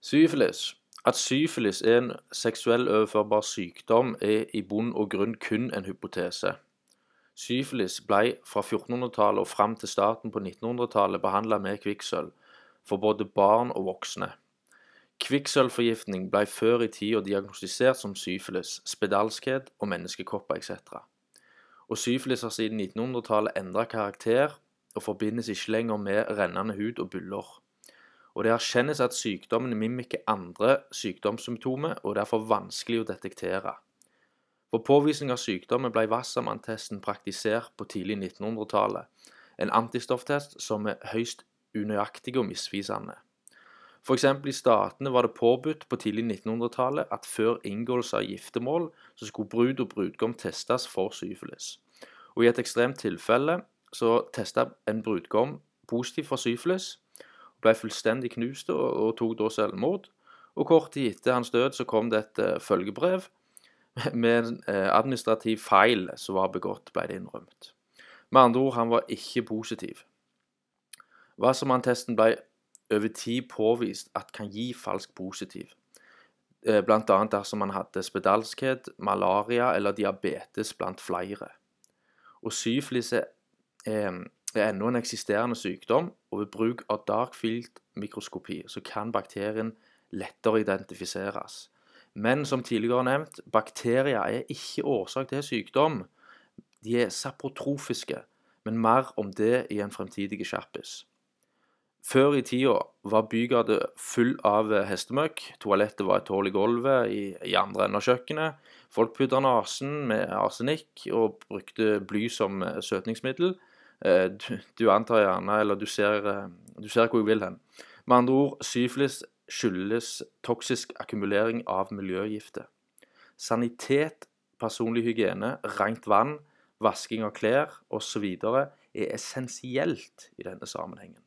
Syfilis. At syfilis er en seksuell overførbar sykdom, er i bunn og grunn kun en hypotese. Syfilis ble fra 1400-tallet og fram til starten på 1900-tallet behandla med kvikksølv for både barn og voksne. Kvikksølvforgiftning ble før i tida diagnostisert som syfilis, spedalskhet og menneskekopper etc. Og syfilis har siden 1900-tallet endra karakter og forbindes ikke lenger med rennende hud og byller og det erkjennes at sykdommen mimikker andre sykdomssymptomer og er derfor vanskelig å detektere. For påvisning av sykdommen ble Wassermann-testen praktisert på tidlig 1900-tallet, en antistofftest som er høyst unøyaktig og misvisende. F.eks. i Statene var det påbudt på tidlig 1900-tallet at før inngåelse av giftermål så skulle brud og brudgom testes for syfilis. Og I et ekstremt tilfelle så testa en brudgom positivt for syfilis, ble fullstendig knust og, og tok da selvmord. Og kort tid etter hans død så kom det et uh, følgebrev med en uh, administrativ feil som var begått, ble det innrømt. Med andre ord, han var ikke positiv. Wassermann-testen ble over tid påvist at kan gi falsk positiv. Uh, Bl.a. dersom man hadde spedalskhet, malaria eller diabetes blant flere. Og syflis er er ennå en eksisterende sykdom, og ved bruk av dark field-mikroskopi så kan bakterien lettere identifiseres. Men som tidligere nevnt, bakterier er ikke årsak til sykdom. De er saprotrofiske, men mer om det i en fremtidig sjappis. Før i tida var bygata full av hestemøkk. Toalettet var et hull i gulvet i, i andre enden av kjøkkenet. Folk pudra nesen med arsenikk og brukte bly som søtningsmiddel. Eh, du, du, antar gjerne, eller du ser, eh, du ser hvor jeg vil hen. Med andre ord, syfilis skyldes toksisk akkumulering av miljøgifter. Sanitet, personlig hygiene, rent vann, vasking av klær osv. er essensielt i denne sammenhengen.